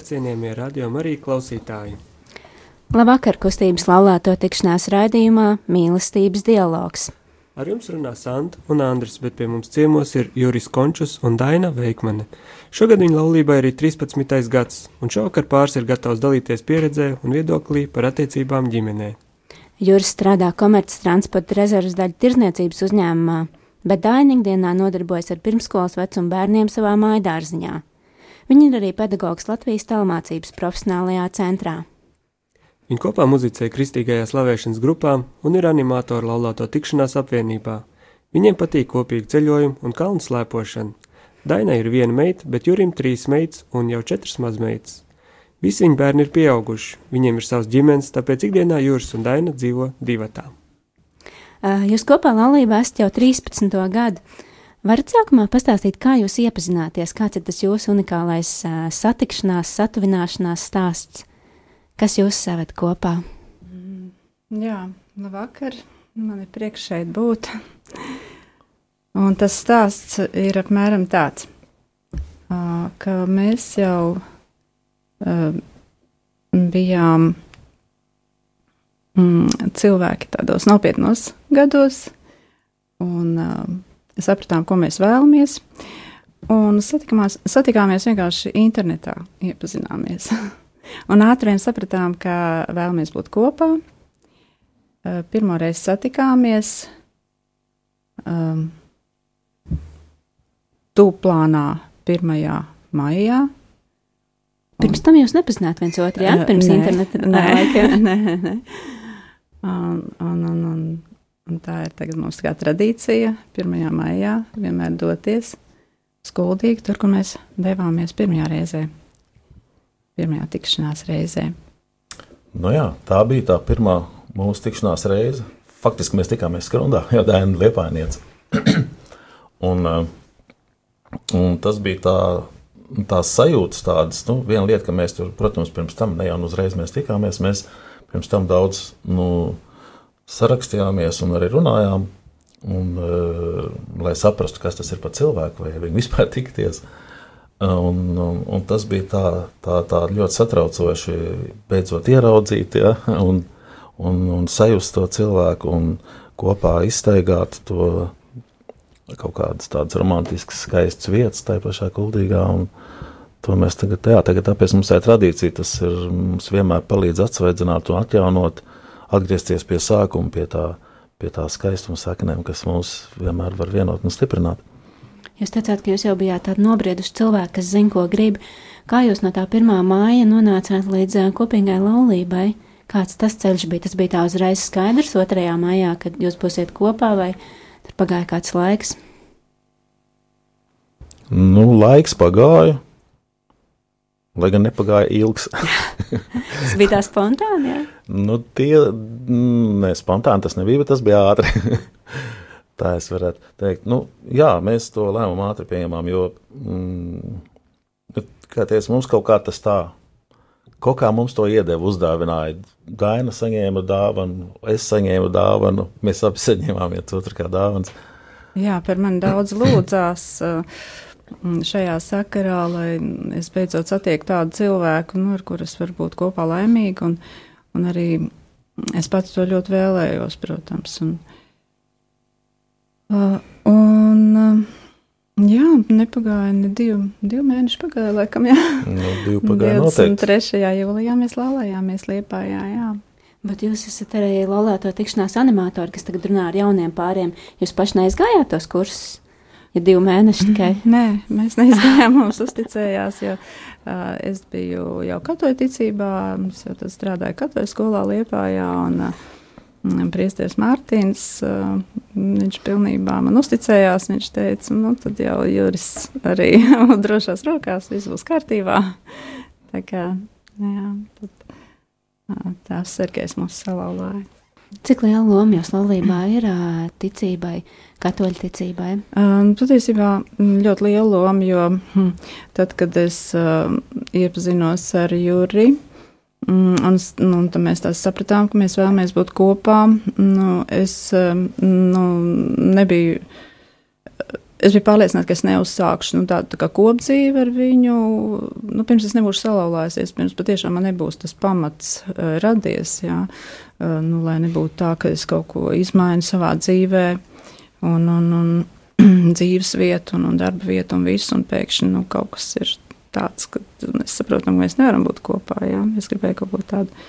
Labvakar, cienījamie radiokamā arī klausītāji! Labvakar, kustības laulāto tikšanās raidījumā Mīlestības dialogs. Ar jums runā Santa un Andris, bet pie mums ciemos ir Juris Končus un Daina Veikmane. Šogad viņa laulībai ir 13. gads, un šovakar pāris ir gatavs dalīties pieredzē un viedoklī par attiecībām ģimenē. Juris strādā komerces transporta rezerves daļu tirzniecības uzņēmumā, bet Daina ikdienā nodarbojas ar pirmskolas vecumu bērniem savā mājās. Viņa ir arī pedagogs Latvijas tālmācības profesionālajā centrā. Viņa kopā muzicē kristīgajā slavēšanas grupā un ir animatora laulāto tikšanās apvienībā. Viņiem patīk kopīgi ceļojumi un kalnu slēpošana. Dainai ir viena meita, bet Jurim trīs meitas un jau četras mazmeitas. Visi viņa bērni ir pieauguši, viņiem ir savs ģimenes, tāpēc ikdienā Juris un Daina dzīvo divatā. Jūs kopā laulībā esat jau 13. gadu. Varat sākumā pastāstīt, kā jūs iepazināties, kāds ir tas jūsu unikālais uh, satikšanās, satuvināšanās stāsts, kas jūs savat kopā? Mm, jā, labvakar, man ir prieks šeit būt. Un tas stāsts ir apmēram tāds, uh, ka mēs jau uh, bijām mm, cilvēki tādos nopietnos gados, un sapratām, ko mēs vēlamies. Un satikāmies vienkārši internetā, iepazināmies. un ātri vien sapratām, ka vēlamies būt kopā. Uh, pirmo reizi satikāmies um, tūplānā 1. maijā. Pirms tam jūs nepazināt viens otru, jā? Pirms nē, interneta nē, nē, nē. Un, un, un, un Un tā ir tagad mums kā tradīcija 1. maijā vienmēr doties skuldīgi tur, kur mēs devāmies pirmajā reizē, pirmajā tikšanās reizē. Nu jā, tā bija tā pirmā mūsu tikšanās reize. Faktiski mēs tikāmies skrundā, jau Dēna Liepainiec. un, eh, un tas bija tā, tās sajūtas tādas, nu, viena lieta, ka mēs tur, protams, pirms tam ne jau uzreiz mēs tikāmies, mēs pirms tam daudz, nu, sarakstījāmies un arī runājām, un, uh, lai saprastu, kas tas ir par cilvēku, vai viņi vispār tikties. Un, un, un tas bija tā, tā, tā ļoti satraucoši, beidzot ieraudzīt ja, un, un, un sajust to cilvēku un kopā iztaigāt to kaut kādas tādas romantiskas, skaistas vietas tajā pašā kuldīgā. To mēs tagad, jā, tagad tāpēc mums ir tradīcija, tas ir, mums vienmēr palīdz atsveidzināt un atjaunot uh, atgriezties pie sākuma, pie tā, pie tā skaistuma saknēm, kas mūs vienmēr var vienot un stiprināt. Jūs teicāt, ka jūs jau bijāt tādi nobrieduši cilvēki, kas zina, ko grib. Kā jūs no tā pirmā māja nonācāt līdz kopīgai laulībai? Kāds tas ceļš bija? Tas bija tā uzreiz skaidrs otrajā maijā, kad jūs būsiet kopā, vai tur pagāja kāds laiks? Nu, laiks pagāja, lai gan nepagāja ilgs. tas bija tā spontāni, jā? Nu, tie, mm, ne, spontāni tas nebija, bet tas bija ātri. Tā es varētu teikt. Nu, jā, mēs to lēmumu ātri pieņemām, jo, mm, nu, teicu, mums kaut kā tas tā, kaut kā mums to iedeva, uzdāvināja. Gaina saņēma dāvanu, es saņēmu dāvanu, mēs abi saņēmām viens otru kā dāvans. Jā, par mani daudz lūdzās. Uh, šajā sakarā, lai es beidzot satieku tādu cilvēku, nu, ar kuru es varu būt kopā laimīga. Un, Un arī es pats to ļoti vēlējos, protams. Un, uh, un uh, jā, nepagāja ne divi, divi mēneši, pagāja laikam, jā. Nu, divi pagāja 23. jūlijā mēs laulājāmies Liepājā, jā. Bet jūs esat arī laulāto tikšanās animatori, kas tagad runā ar jauniem pāriem. Jūs paši neizgājāt tos kursus? Ja divi mēneši tikai? Nē, mēs neizgājām, mums uzticējās, jo es biju jau katoļu ticībā, es jau tad strādāju katoļu skolā Liepājā, un uh, priesteris Mārtiņš, uh, viņš pilnībā man uzticējās, viņš teica, nu tad jau Juris arī drošās rokās, viss būs kārtībā. Tā kā, jā, tad tās Sergejs mūs salauzāja. Cik liela loma jūs laulībā ir ticībai, katoļu ticībai? Um, patiesībā ļoti liela loma, jo hm, tad, kad es uh, iepazinos ar Juri, mm, un, nu, tad mēs tā sapratām, ka mēs vēlamies būt kopā, nu, es nu, nebiju. Es biju pārliecināta, ka es neuzsākšu nu, tādu tā kopdzīvi ar viņu. Nu, pirms es nebūšu salauzājusies, pirms patiešām man nebūs tas pamats uh, radies. Jā. Uh, nu, lai nebūtu tā, ka es kaut ko izmainu savā dzīvē, un, un, un dzīves vietu, un, un darba vietu, un visu, un pēkšņi nu, kaut kas ir tāds, ka mēs saprotam, ka mēs nevaram būt kopā. Jā. Es gribēju kaut ko tādu,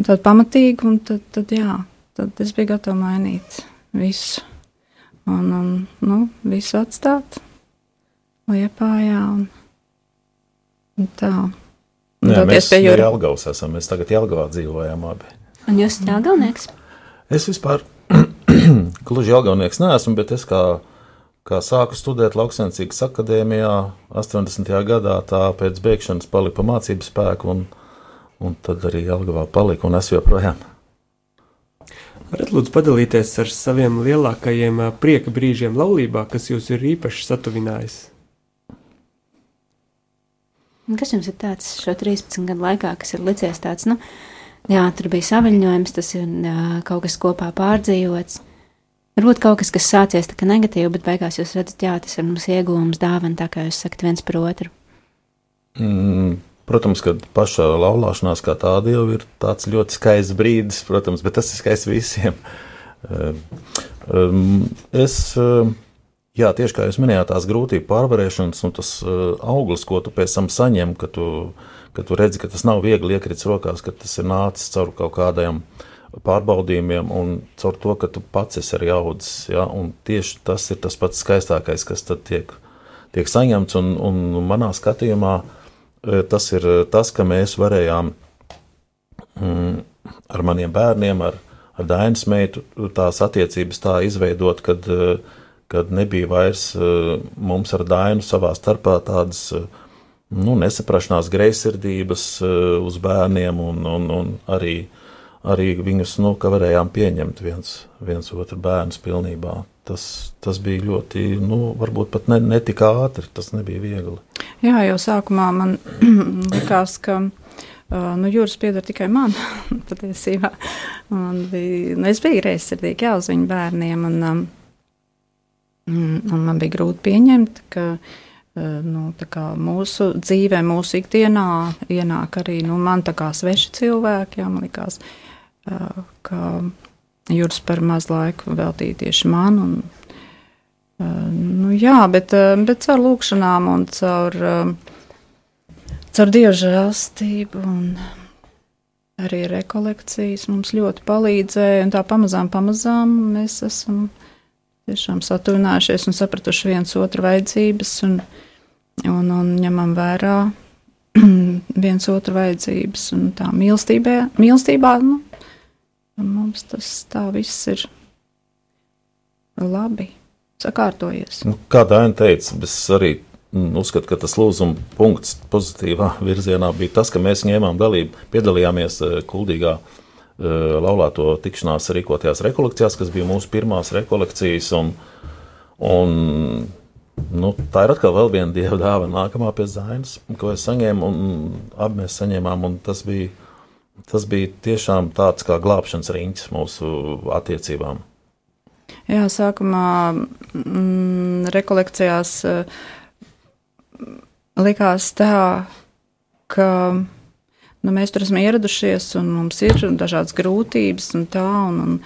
tādu pamatīgu, un tad, tad, jā, tad es biju gatava mainīt visu. Un, un nu, visu atstāt liepājā. Un, un tā. Jā, mēs pie esam. Mēs tagad Jelgavā dzīvojam abi. Un jūs esat jāgalnieks? Es vispār gluži jāgalnieks neesmu, bet es kā, kā sāku studēt Lauksensīgas akadēmijā 80. gadā, tā pēc beigšanas paliku pa mācību spēku, un, un tad arī Jelgavā paliku, un es joprojām. Varat lūdzu padalīties ar saviem lielākajiem prieka brīžiem laulībā, kas jūs ir īpaši satuvinājis? Kas jums ir tāds šo 13 gadu laikā, kas ir licies tāds, nu, uh, jā, tur bija saviņojums, tas ir kaut kas kopā pārdzīvots. Varbūt kaut kas, kas sācies tā kā negatīvi, bet beigās jūs redzat, jā, tas ir mums iegūms, dāvana, tā kā jūs sakat viens par otru. Mm, protams, ka pašā laulāšanās kā tāda jau ir tāds ļoti skaists brīdis, protams, bet tas ir skaists visiem. Es, jā, tieši kā jūs minējāt, tās grūtību pārvarēšanas un tas auglis, ko tu pēc tam saņem, ka tu ka tu redzi, ka tas nav viegli iekrits rokās, ka tas ir nācis caur kaut kādiem pārbaudījumiem un caur to, ka tu pats esi arī audzis. Ja? Un tieši tas ir tas pats skaistākais, kas tad tiek, tiek saņemts. Un, un manā skatījumā e, tas ir tas, ka mēs varējām mm, ar maniem bērniem, ar, ar Dainas meitu tās attiecības tā izveidot, kad, e, kad nebija vairs e, mums ar Dainu savā starpā tādas nu, nesaprašanās, greizsirdības eh, uz bērniem, un, un, un arī, arī viņus nu, varējām pieņemt viens, viens otru bērnu pilnībā. Tas, tas bija ļoti, nu, varbūt pat ne, ne tik ātri, tas nebija viegli. Jā, jau sākumā man likās, ka nu, jūras pieder tikai man patiesībā. Un bija, nu, es biju reizsirdīgi jā, uz viņu bērniem, un, um, un man bija grūti pieņemt, ka Eh, nu, mūsu dzīvē, mūsu ikdienā ienāk arī nu, man tā kā sveši cilvēki. Jā, man likās, eh, ka Juris par maz laiku veltīja tieši man. Un, eh, nu, jā, bet, bet caur lūkšanām un caur, caur dievu žēlstību arī rekolekcijas mums ļoti palīdzēja. Un tā pamazām, pamazām mēs esam tiešām satuvinājušies un sapratuši viens otru vajadzības un, un, un ņemam vērā viens otru vajadzības. Un tā mīlestībā, mīlestībā nu, mums tas tā viss ir labi sakārtojies. Nu, kā Dāna teica, es arī mm, uzskatu, ka tas lūzuma punkts pozitīvā virzienā bija tas, ka mēs ņēmām dalību, piedalījāmies eh, kuldīgā uh, laulāto tikšanās rīkotajās rekolekcijās, kas bija mūsu pirmās rekolekcijas. Un, un, nu, tā ir atkal viena dieva dāvana, nākamā pie Zainas, ko es saņēmu, un abi mēs saņēmām. Tas bija, tas bija tiešām tāds kā glābšanas riņķis mūsu attiecībām. Jā, sākumā mm, rekolekcijās uh, likās tā, ka nu, mēs tur esam ieradušies, un mums ir dažādas grūtības, un tā. Un, un,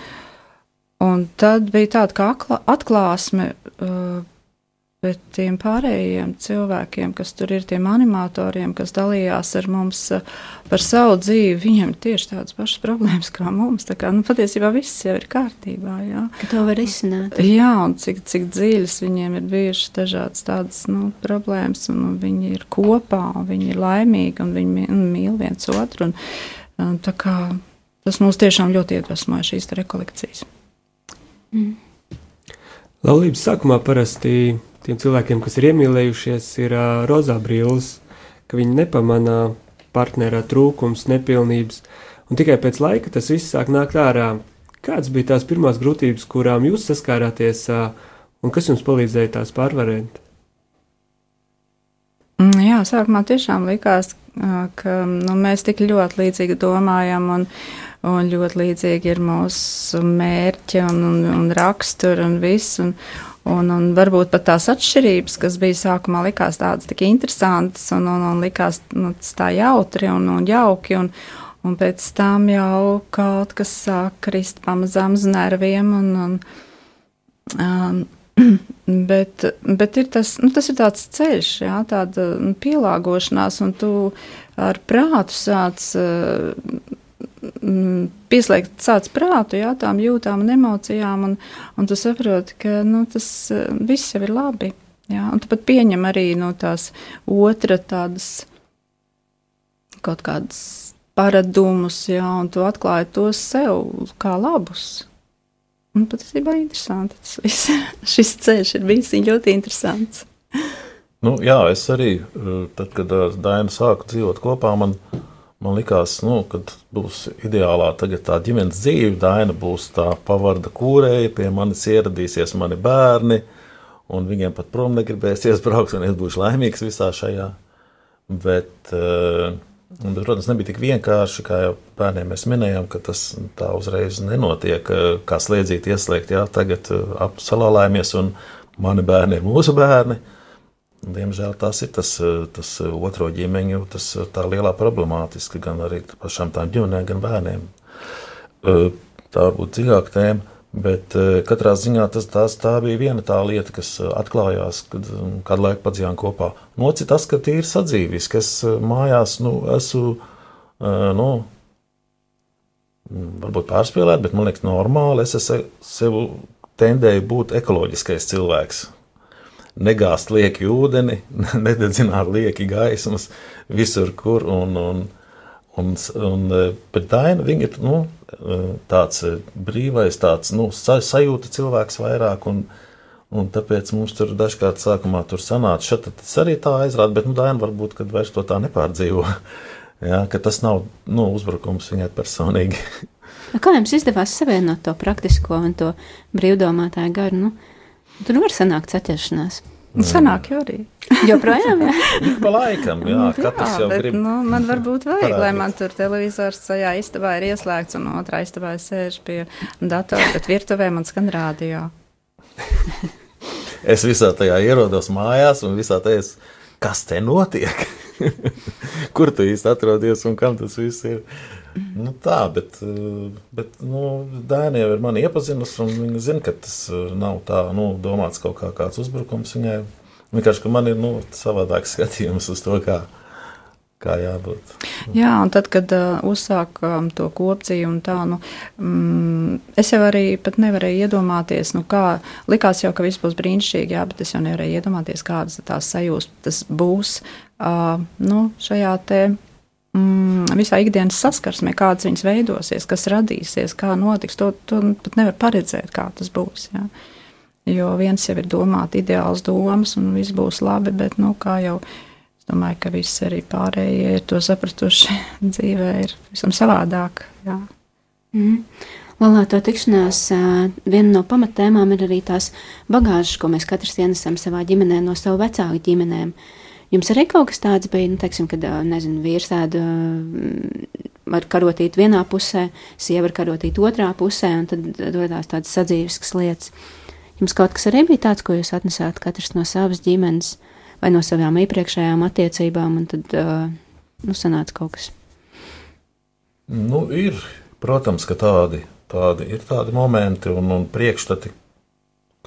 un tad bija tāda kā atklāsme, uh, Bet tiem pārējiem cilvēkiem, kas tur ir, tiem animatoriem, kas dalījās ar mums eh, par savu dzīvi, viņiem ir tieši tādas pašas problēmas kā mums. Tā kā, nu, patiesībā viss jau ir kārtībā. Jā. Ka to var izsnāt. Jā, un cik, cik dziļas viņiem ir bijušas dažādas tādas nu, problēmas, un, un viņi ir kopā, un viņi ir laimīgi, un viņi mīl viens otru. Un, un, kā tas mūs tiešām ļoti iedvesmoja šīs rekolekcijas. Mm. Laulības sākumā parasti tiem cilvēkiem, kas ir iemīlējušies, ir uh, rozā brīvs, ka viņi nepamanā partnerā trūkums, nepilnības, un tikai pēc laika tas viss sāk nākt ārā. Kādas bija tās pirmās grūtības, kurām jūs saskārāties, un kas jums palīdzēja tās pārvarēt? Mm, jā, sākumā tiešām likās, ka nu, mēs tik ļoti līdzīgi domājam, un, un ļoti līdzīgi ir mūsu mērķi un, un, un rakstura un viss. Un, Un, un varbūt pat tās atšķirības, kas bija sākumā, likās tādas tik interesantas un, un, un likās nu, tā jautri un, un jauki. Un, un pēc tam jau kaut kas sāk krist pamazām uz nerviem. Un, un, um, bet, bet ir tas, nu, tas ir tāds ceļš, jā, tāda nu, pielāgošanās, un tu ar prātu sāc. Uh, pieslēgt sāc prātu, jā, tām jūtām un emocijām, un, un tu saproti, ka nu, tas eh, viss jau ir labi. Jā, un tu pat pieņem arī no tās otra tādas kaut kādas paradumus, jā, un tu atklāji tos sev kā labus. Un patiesībā interesanti tas viss. Šis ceļš ir bijis ļoti interesants. Nu, jā, es arī, eh, tad, kad ar Dainu sāku dzīvot kopā, man Man liekas, nu, ka būs ideālā tā ģimenes dzīve. Daina būs tā pavarda kūrēja, pie manis ieradīsies mani bērni, un viņiem pat prom negribēsies braukt, un es būšu laimīgs visā šajā. Bet, uh, un, protams, nebija tik vienkārši, kā jau bērniem mēs minējām, ka tas tā uzreiz nenotiek, eh, kā slēdzīt ieslēgt, jā, tagad eh, apsalālājamies, un mani bērni ir mūsu bērni. Diemžēl tas ir tas, eh, tas eh, otro ģimeņu, tas eh, tā lielā problemātiska gan arī pašām tām ģimenēm, gan bērniem. Tā varbūt dziļāka tēma, bet katrā ziņā tas, tās, tā bija viena tā lieta, kas atklājās, kad kādu laiku padzījām kopā. Noci tas, ka tie ir sadzīvis, ka es mājās nu, esmu, nu, varbūt pārspīlēt, bet man liekas normāli, es esmu sev tendēju būt ekoloģiskais cilvēks negāzt lieki ūdeni, nededzināt lieki gaismas visur, kur. Un, un, un, un, bet Daina ir nu, tāds brīvais, tāds nu, sajūta cilvēks vairāk. Un, Un tāpēc mums tur dažkārt sākumā tur sanāca, šeit tas arī tā aizrāda, bet nu, Daina varbūt, kad vairs to tā nepārdzīvo. Jā, ka tas nav nu, uzbrukums viņai personīgi. Kā jums izdevās savienot to praktisko un to brīvdomātāju garu? Nu, Tur var sanākt saķeršanās. Sanāk jau arī. Joprojām, jā. pa laikam, jā, nu, katrs jā, jau bet, grib. Nu, man varbūt vajag, parādīt. lai man tur televizors tajā istabā ir ieslēgts un otrā istabā es sēžu pie datora, bet virtuvē man skan rādio. es visā tajā ierodos mājās un visā tajā, kas te notiek? Kur tu īsti atrodies un kam tas viss ir? Nu, tā, bet, bet nu, Dēna jau ir mani iepazinusi, un viņa zina, ka tas uh, nav tā nu, domāts kaut kā kāds uzbrukums viņai. Vienkārši, ka man ir nu, savādāks skatījums uz to, kā, kā jābūt. Jā, un tad, kad uh, uzsākām to kopdzīvi un tā, nu, mm, es jau arī pat nevarēju iedomāties, nu, kā, likās jau, ka viss būs brīnišķīgi, jā, bet es jau nevarēju iedomāties, kādas tās sajūtas tas būs, uh, nu, šajā te mm, visā ikdienas saskarsmē, kādas viņas veidosies, kas radīsies, kā notiks. To, to pat nevar paredzēt, kā tas būs. Jā. Jo viens jau ir domāt ideāls domas, un viss būs labi, bet, nu, kā jau domāju, ka visi arī pārējie ir to sapratuši, dzīvē ir visam savādāk. Jā. Mm. Laulāto tikšanās viena no pamattēmām ir arī tās bagāžas, ko mēs katrs ienesam savā ģimenē no savu vecāku ģimenēm. Uh, Jums arī kaut kas tāds bija, nu, teiksim, kad, nezinu, vīrs tādu var karotīt vienā pusē, sieva var karotīt otrā pusē, un tad radās tādas sadzīviskas lietas. Jums kaut kas arī bija tāds, ko jūs atnesāt katrs no savas ģimenes vai no savām iepriekšējām attiecībām, un tad, nu, sanāca kaut kas. Nu, ir, protams, ka tādi, tādi ir tādi momenti un, un priekšstati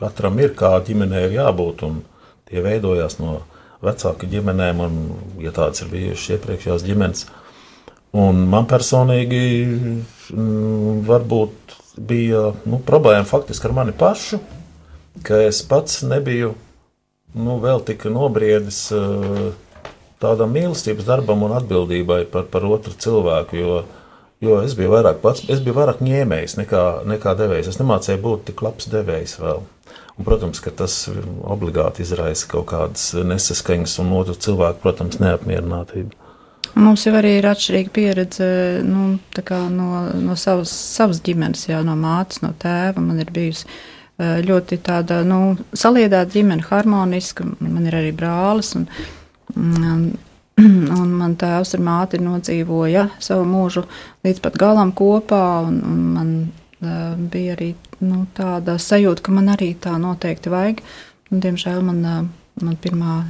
katram ir, kā ģimenei ir jābūt, un tie veidojās no vecāku ģimenēm, un, ja tādas ir bijušas iepriekšējās ģimenes. Un man personīgi mm, varbūt bija nu, problēma faktiski ar mani pašu, ka es pats nebiju nu, vēl tik nobriedis uh, tādam mīlestības darbam un atbildībai par, par otru cilvēku. Jo, jo es biju vairāk pats, es biju vairāk ņēmējs nekā, nekā devējs. Es nemācīju būt tik labs devējs vēl. Un, protams, ka tas obligāti izraisa kaut kādas nesaskaņas un otru cilvēku, protams, neapmierinātību. Mums jau arī ir atšķirīga pieredze nu, no, no savas, savas ģimenes, jau no mātes, no tēva. Man ir bijusi ļoti tāda nu, saliedēta ģimene, harmoniska. Man ir arī brālis. Un, un, un man tēvs ar māti nodzīvoja savu mūžu līdz pat galam kopā. Un, un man bija arī nu, tāda sajūta, ka man arī tā noteikti vajag. Un, diemžēl man, uh, man pirmā,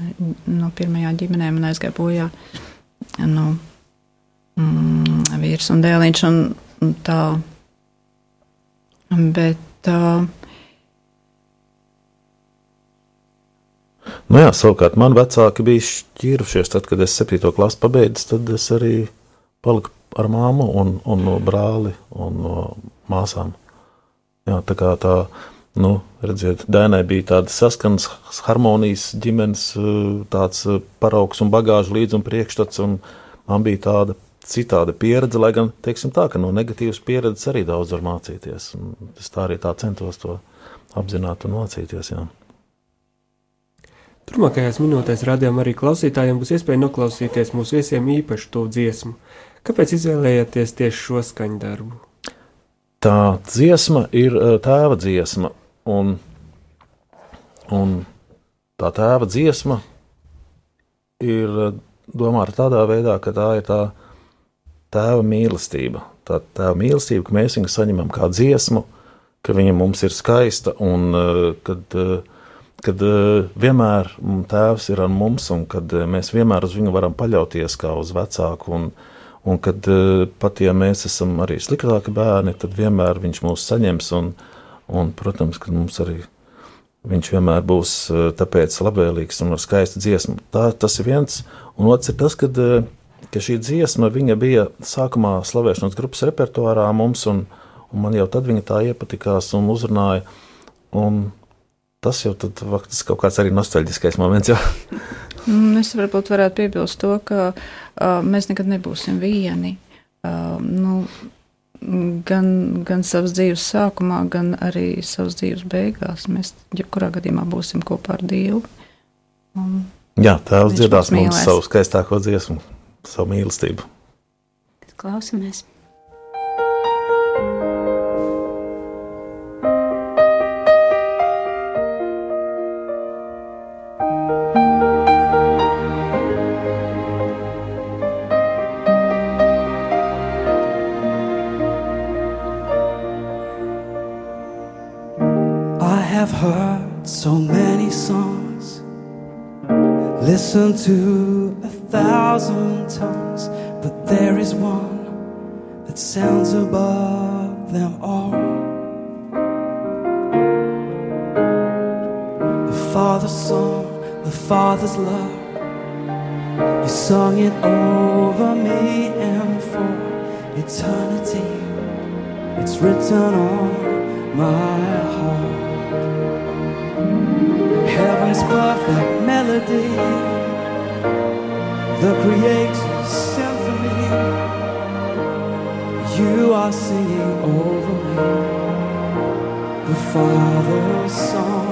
no pirmajā ģimenē man aizgāja bojā nu, mm, vīrs un dēliņš. Un, tā, bet uh, Nu jā, savukārt man vecāki bija šķīrušies. Tad, kad es 7. klasi pabeidzu, tad es arī paliku ar māmu un, un no brāli un no māsām. Jā, tā kā tā, nu, redziet, Dēnai bija tāda saskaņas, harmonijas ģimenes, tāds paraugs un bagāžu līdz un priekšstats, un man bija tāda citāda pieredze, lai gan, teiksim tā, ka no negatīvas pieredzes arī daudz var mācīties. Un es tā arī tā centos to apzināt un mācīties, jā. Turmākajās minūtēs rādījām arī klausītājiem būs iespēja noklausīties mūsu viesiem īpašu to dziesmu. Kāpēc izvēlējāties tieši šo skaņdarbu? Tā dziesma ir eh, tēva dziesma, un, un tā tēva dziesma ir eh, domāta tādā veidā, ka tā ir tā tēva mīlestība. Tā tēva mīlestība, ka mēs viņu saņemam kā dziesmu, ka viņa mums ir skaista un eh, kad kad vienmēr tēvs ir ar mums, un kad mēs vienmēr uz viņu varam paļauties kā uz vecāku. Un, un kad uh, pat ja mēs esam arī sliktāki bērni, tad vienmēr viņš mūs saņems. Un, un, protams, ka mums arī viņš vienmēr būs uh, tāpēc labvēlīgs un ar skaistu dziesmu. Tā, tas ir viens. Un otrs ir tas, kad, uh, ka šī dziesma bija sākumā slavēšanas grupas repertuārā mums, un, un man jau tad viņa tā iepatikās un uzrunāja. Un, tas jau tad faktiski kaut kāds arī nostalģiskais moments. Mm, es varbūt varētu piebilst to, ka uh, mēs nekad nebūsim vieni. Uh, nu, gan, gan savas dzīves sākumā, gan arī savas dzīves beigās. Mēs jebkurā gadījumā būsim kopā ar Dievu. Un Jā, tēvs dziedās mums savu skaistāko dziesmu, savu mīlestību. Klausamies! Listen to a thousand tongues, but there is one that sounds above them all. The Father's song, the Father's love. You sung it over me and for eternity. It's written on my the Father's song.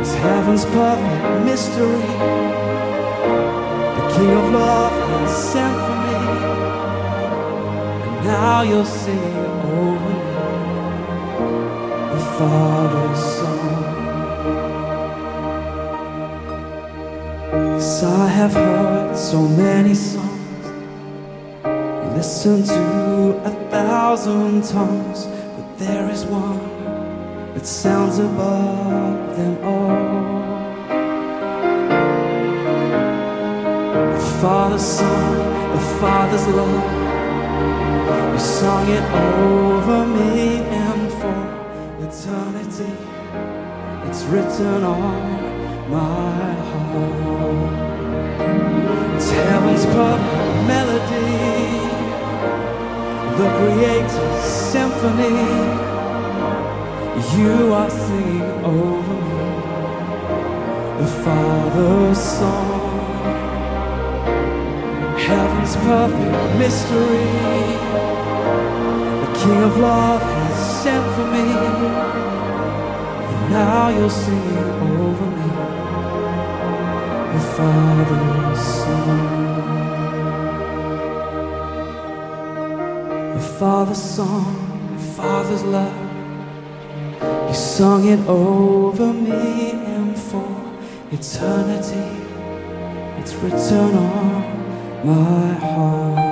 It's heaven's perfect mystery. The King of Love has sent for me, and now you're singing over me the Father's song. Yes, I have heard so many songs, listened to a thousand tongues, there is one that sounds above them all. The Father's Son, the Father's love, you sung it over me and for eternity. It's written on my heart. It's heaven's perfect melody, the Creator's symphony. You are singing over me, the Father's song. Heaven's perfect mystery, the King of love has sent for me. And now you're singing over me, the Father's song. Father's song, the Father's love. You sung it over me and for eternity. It's written on my heart.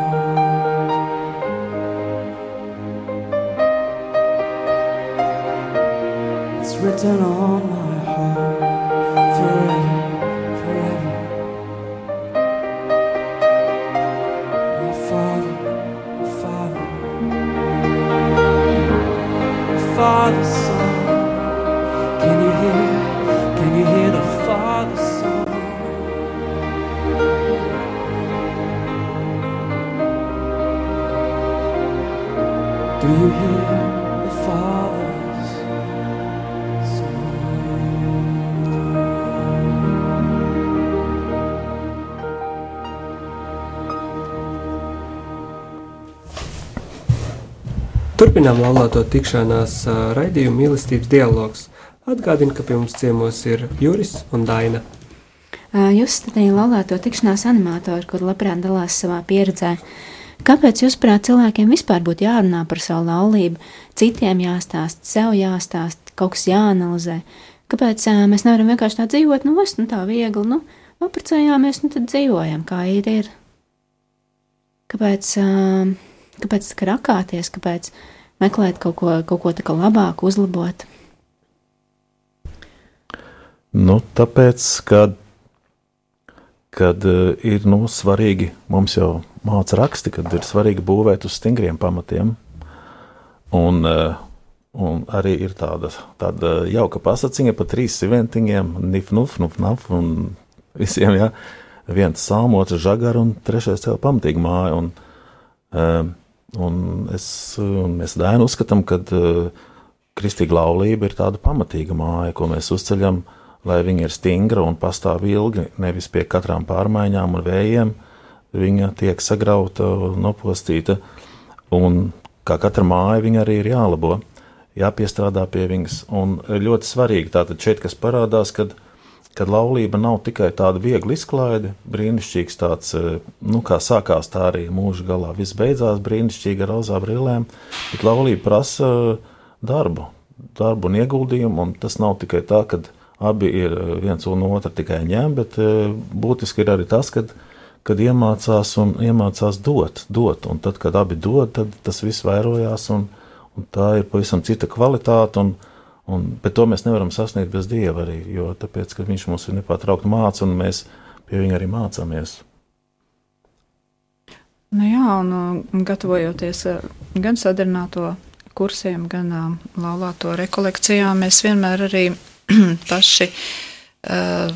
Turpinām laulāto tikšanās raidījumu mīlestības dialogs. Atgādinu, ka pie mums ciemos ir Juris un Daina. Jūs studējat laulāto tikšanās animatoru, kur labprāt dalās savā pieredzē. Kāpēc, jūsuprāt, cilvēkiem vispār būtu jārunā par savu laulību, citiem jāstāsta, sev jāstāsta, kaut kas jāanalizē? Kāpēc ā, mēs nevaram vienkārši tā dzīvot, nu, es, nu tā viegli, nu, apprecējāmies, nu, tad dzīvojam, kā ir. ir. Kāpēc, ā, kāpēc rakāties, kāpēc meklēt kaut ko, kaut ko tā kā labāku, uzlabot? Nu, tāpēc, kad, kad uh, ir nu, svarīgi, mums jau māca raksti, kad ir svarīgi būvēt uz stingriem pamatiem. Un, uh, un arī ir tāda, tāda jauka pasakiņa par trīs siventiņiem, nif, nuf, nuf, naf, un visiem, ja, viens salmo, otrs žagar, un trešais cēl pamatīgi māju. Un, uh, un es, mēs dēnu uzskatām, ka uh, kristīga laulība ir tāda pamatīga māja, ko mēs uzceļam, lai viņa ir stingra un pastāv ilgi, nevis pie katrām pārmaiņām un vējiem. Viņa tiek sagrauta, nopostīta, un kā katra māja, viņa arī ir jālabo, jāpiestrādā pie viņas. Un ļoti svarīgi tātad šeit, kas parādās, kad, kad laulība nav tikai tāda viegla izklaide, brīnišķīgs tāds, eh, nu, kā sākās, tā arī mūža galā viss beidzās brīnišķīgi ar rozā brillēm, bet laulība prasa darbu, darbu un ieguldījumu, un tas nav tikai tā, ka abi ir eh, viens un otru tikai ņem, bet eh, būtiski ir arī tas, ka kad iemācās un iemācās dot, dot, un tad, kad abi dod, tad tas viss vairojās, un, un tā ir pavisam cita kvalitāte, un, un, bet to mēs nevaram sasniegt bez Dieva arī, jo tāpēc, ka viņš mums ir nepārtraukti māca, un mēs pie viņa arī mācāmies. Nu jā, un gatavojoties uh, gan sadarināto kursiem, gan laulāto rekolekcijām, mēs vienmēr arī paši uh,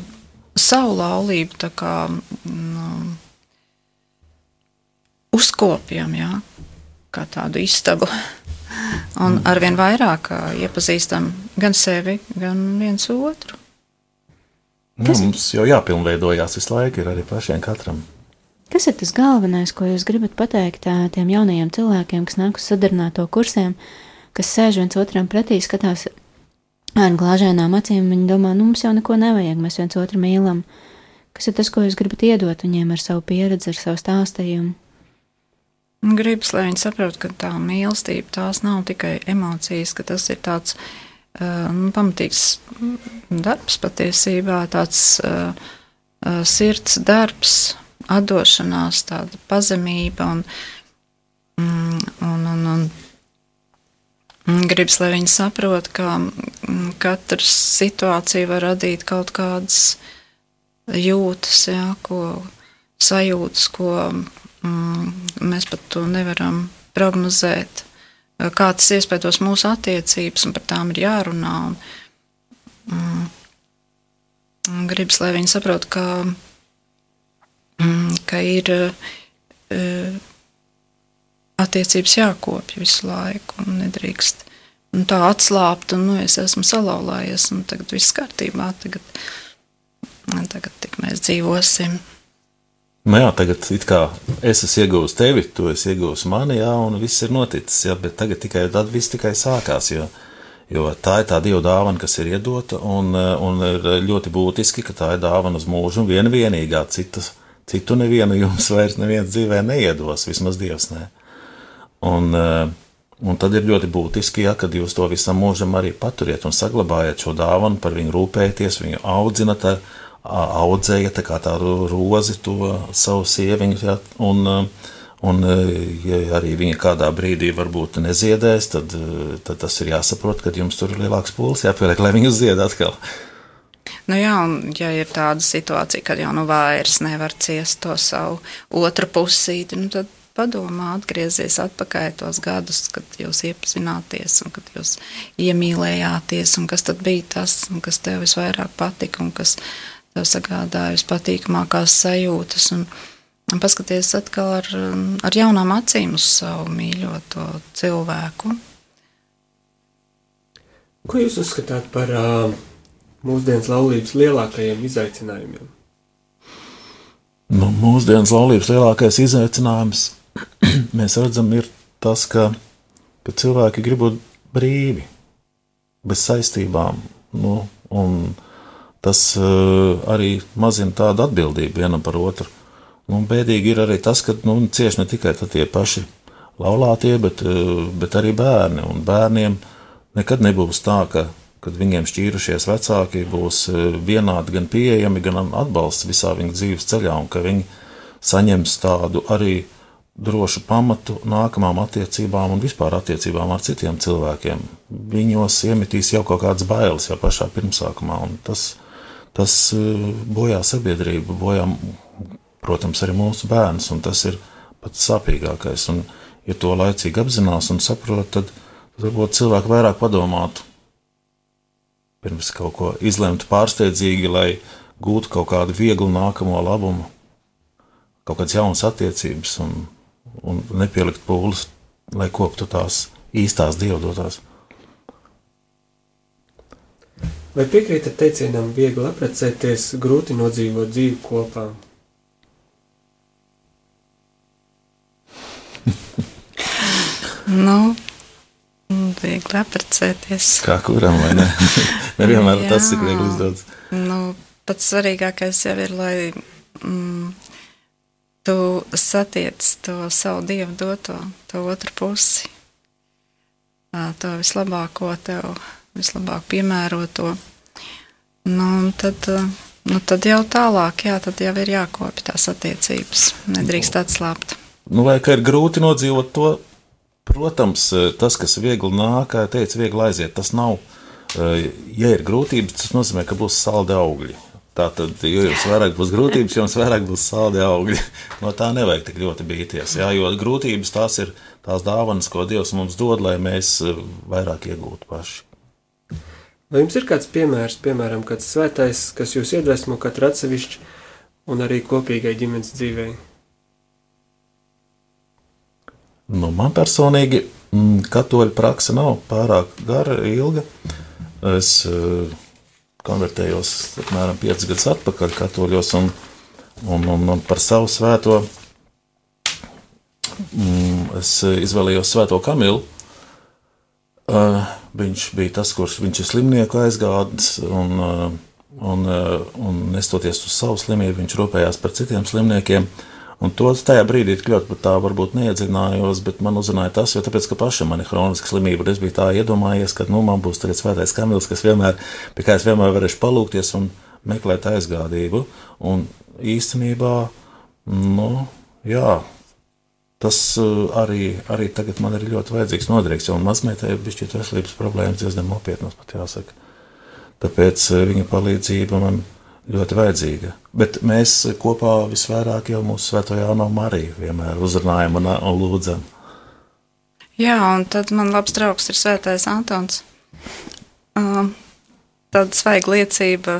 savu laulību kā mm, uzkopjam, jā, kā tādu istabu. Un arvien vairāk uh, iepazīstam gan sevi, gan viens otru. Nu, mums jau jāpilnveidojās visu laiku, ir arī pašiem katram. Kas ir tas galvenais, ko jūs gribat pateikt ā, tiem jaunajiem cilvēkiem, kas nāk uz sadarbināto kursiem, kas sēž viens otram pretī, skatās ar glāžēnām acīm, viņi domā, nu mums jau neko nevajag, mēs viens otru mīlam. Kas ir tas, ko jūs gribat iedot viņiem ar savu pieredzi, ar savu stāstījumu? Gribas, lai viņi saprotu, ka tā mīlestība tās nav tikai emocijas, ka tas ir tāds uh, nu, pamatīgs darbs patiesībā, tāds uh, uh, sirds darbs, atdošanās, tāda pazemība un, mm, un, un, un un gribas, lai viņi saprot, ka mm, katra situācija var radīt kaut kādas jūtas, jā, ko sajūtas, ko mm, mēs pat to nevaram prognozēt. Kā tas iespējos mūsu attiecības, un par tām ir jārunā. Un, mm, gribas, lai viņi saprot, ka, mm, ka ir uh, attiecības jākopja visu laiku un nedrīkst un tā atslābt, un nu, es esmu salauzājies, un tagad viss kārtībā, tagad, tagad mēs dzīvosim. Nu jā, tagad es esmu ieguvis tevi, tu esi ieguvis mani, jā, un viss ir noticis. Jā, bet tagad tikai, viss tikai sākās. Jo, jo tā ir tā dieva dāvana, kas ir iedota, un, un ir ļoti būtiski, ka tā ir dāvana uz mūžu, un viena vienīgā citas, citu nevienu jums vairs neviens dzīvē neiedos, vismaz dievs ne. Un, un tad ir ļoti būtiski, ja, kad jūs to visam mūžam arī paturiet un saglabājat šo dāvanu, par viņu rūpēties, viņu audzinat. Ar, audzēja tā kā tādu rozi to savu sieviņu, ja, un, un ja arī viņa kādā brīdī varbūt neziedēs, tad, tad tas ir jāsaprot, ka jums tur ir lielāks pūlis jāpieliek, lai viņu zied atkal. Nu jā, un ja ir tāda situācija, kad jau nu vairs nevar ciest to savu otru pusīti, nu tad padomā, atgriezies atpakaļ tos gadus, kad jūs iepazināties un kad jūs iemīlējāties, un kas tad bija tas, kas tev visvairāk patika un kas tev sagādājusi patīkamākās sajūtas. Un, un paskaties atkal ar, ar jaunām acīm uz savu mīļoto cilvēku. Ko jūs uzskatāt par uh, mūsdienas laulības lielākajiem izaicinājumiem? Nu, mūsdienas laulības lielākais izaicinājums mēs redzam, ir tas, ka, ka cilvēki grib būt brīvi, bez saistībām. Nu, tas uh, arī mazina tādu atbildību vienam par otru. Nu, bēdīgi ir arī tas, ka nu, cieši ne tikai tie paši laulātie, bet, uh, bet arī bērni. Un bērniem nekad nebūs tā, ka, kad viņiem šķīrušies vecāki, būs uh, vienādi gan pieejami, gan atbalsts visā viņu dzīves ceļā, un ka viņi saņems tādu arī drošu pamatu nākamām attiecībām un vispār attiecībām ar citiem cilvēkiem. Viņos iemetīs jau kaut kādas bailes jau pašā pirmsākumā, un tas tas eh, bojā sabiedrību, bojā, protams, arī mūsu bērns, un tas ir pats sāpīgākais. Un, ja to laicīgi apzinās un saprot, tad varbūt cilvēki vairāk padomātu pirms kaut ko izlemt pārsteidzīgi, lai gūtu kaut kādu vieglu nākamo labumu, kaut kādas jaunas attiecības un, un nepielikt pūles, lai koptu tās īstās dievdotās. Vai piekrītat teicienam, viegli apprecēties, grūti nodzīvot dzīvi kopā? nu, viegli apprecēties. Kā kuram, vai ne? Nevienmēr tas ir viegli uzdots. Nu, pats svarīgākais jau ir, lai mm, tu satiec to savu dievu doto, to otru pusi, to vislabāko tev vislabāk piemēroto. Nu, tad, nu, tad jau tālāk, jā, tad jau ir jākopja tās attiecības. Nedrīkst atslābt. Nu, vai ka ir grūti nodzīvot to? Protams, tas, kas viegli nāk, kā teica, viegli aiziet, tas nav. Ja ir grūtības, tas nozīmē, ka būs saldi augļi. Tātad, jo jums vairāk būs grūtības, jums vairāk būs saldi augļi. No tā nevajag tik ļoti bīties. Jā, jo grūtības tās ir tās dāvanas, ko Dievs mums dod, lai mēs vairāk iegūtu paši. Vai jums ir kāds piemērs, piemēram, kāds svētais, kas jūs iedvesmo katru atsevišķi un arī kopīgai ģimenes dzīvei? Nu, man personīgi mm, katoļu praksa nav pārāk gara, ilga. Es uh, konvertējos apmēram 5 gadus atpakaļ katoļos un, un, un, un par savu svēto mm, es izvēlējos svēto Kamilu. Uh, viņš bija tas, kurš viņš ir slimnieku aizgādis, un, uh, un, uh, un nestoties uz savu slimību, viņš rūpējās par citiem slimniekiem. Un to tajā brīdī ļoti pat tā varbūt neiedzinājos, bet man uzrunāja tas, jo tāpēc, ka pašam man ir hroniska slimība, es biju tā iedomājies, ka nu, man būs tagad svētais kamils, kas vienmēr, pie kā es vienmēr varēšu palūkties un meklēt aizgādību. Un īstenībā, nu, jā, Tas uh, arī, arī tagad man ir ļoti vajadzīgs noderīgs, jo mazmeitai ir bijusi veselības problēmas diezgan nopietnas, pat jāsaka. Tāpēc uh, viņa palīdzība man ļoti vajadzīga. Bet mēs kopā visvairāk jau mūsu svēto Jānu Mariju vienmēr uzrunājam un, un lūdzam. Jā, un tad man labs draugs ir svētais Antons. Uh, tāda svaiga liecība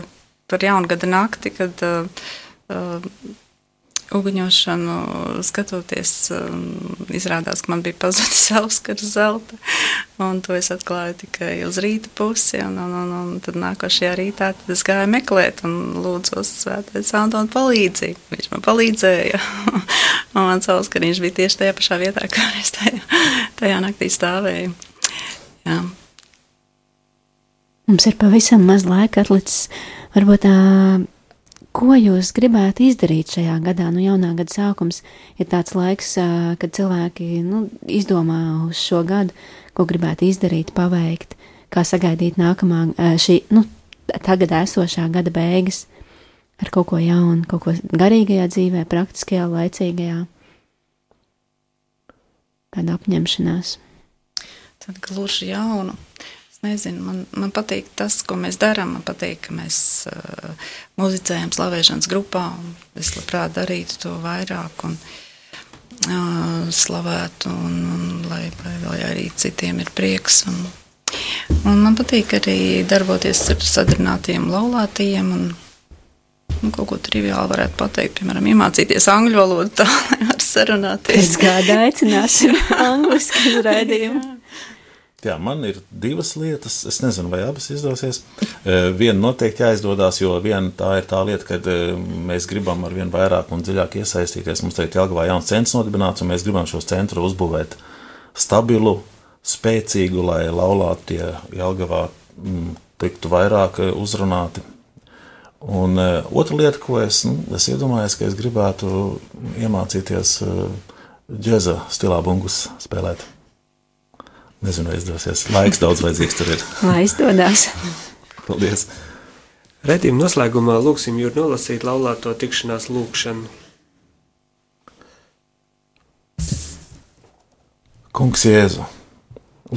par jaungada nakti, kad uh, uh, uguņošanu skatoties, um, izrādās, ka man bija pazudis Auskars zelta, to es atklāju tikai uz rīta pusi, un, un, un, un tad nākošajā rītā tad es gāju meklēt un lūdzos svētais Antona palīdzību. Viņš man palīdzēja, mans Auskariņš bija tieši tajā pašā vietā, kā es tajā, tajā naktī stāvēju. Jā. Mums ir pavisam maz laika atlicis. Varbūt tā, ko jūs gribētu izdarīt šajā gadā? Nu, jaunā gada sākums ir tāds laiks, kad cilvēki nu, izdomā uz šo gadu, ko gribētu izdarīt, paveikt, kā sagaidīt nākamā, šī, nu, tagad esošā gada beigas ar kaut ko jaunu, kaut ko garīgajā dzīvē, praktiskajā, laicīgajā. Tāda apņemšanās. Tad gluži jaunu. Es nezinu, man, man patīk tas, ko mēs darām. Man patīk, ka mēs uh, muzicējam slavēšanas grupā. Es labprāt darītu to vairāk un uh, slavētu, un, un lai, lai, arī citiem ir prieks. Un, un man patīk arī darboties ar sadarinātiem laulātiem. Un, Nu, kaut ko triviāli varētu pateikt, piemēram, iemācīties angļu valodu, tā lai var sarunāties. Pēc gada aicināsim angliski raidījumu. Jā, man ir divas lietas. Es nezinu, vai abas izdosies. Viena noteikti jāizdodas, jo viena tā ir tā lieta, ka mēs gribam ar vien vairāk un dziļāk iesaistīties. Mums tagad Jālgavā jauns centrs nodibināts, un mēs gribam šos centru uzbūvēt stabilu, spēcīgu, lai laulātie Jālgavā mm, tiktu vairāk uzrunāti. Un otra lieta, ko es, nu, es iedomājos, ka es gribētu iemācīties uh, džēza stilā bungus spēlēt. Nezinu, vai izdosies. Laiks daudz vajadzīgs tur ir. Lai izdodas. Paldies! Redījuma noslēgumā lūksim jūs nolasīt laulāto tikšanās lūkšanu. Kungs Jēzu,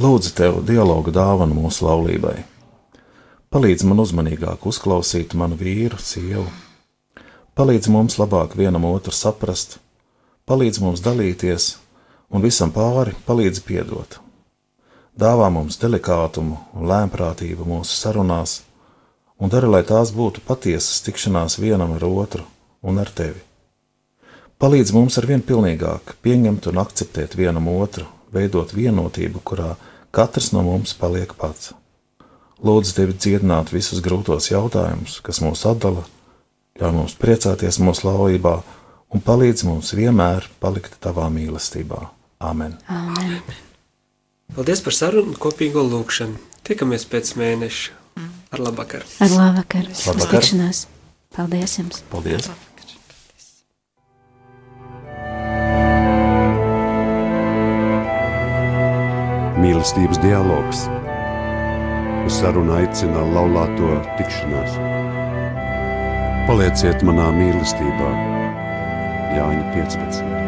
lūdzu tev dialogu dāvanu mūsu laulībai. Palīdz man uzmanīgāk uzklausīt manu vīru, sievu. Palīdz mums labāk vienam otru saprast, palīdz mums dalīties un visam pāri palīdz piedot dāvā mums delikātumu un lēmprātību mūsu sarunās, un dara, lai tās būtu patiesas tikšanās vienam ar otru un ar tevi. Palīdz mums ar vien pilnīgāk pieņemt un akceptēt vienam otru, veidot vienotību, kurā katrs no mums paliek pats. Lūdzu, tevi dziedināt visus grūtos jautājumus, kas mūs atdala, ļauj mums priecāties mūsu laulībā un palīdz mums vienmēr palikt tavā mīlestībā. Amen! Amen. Paldies par sarunu un kopīgo lūkšanu. Tiekamies pēc mēneša. Ar labvakar! Ar labvakar! Labvakar. tikšanās! Paldies jums! Paldies! Mīlestības dialogs. Uz sarunu aicina laulāto tikšanās. Palieciet manā mīlestībā, Jāņa 15.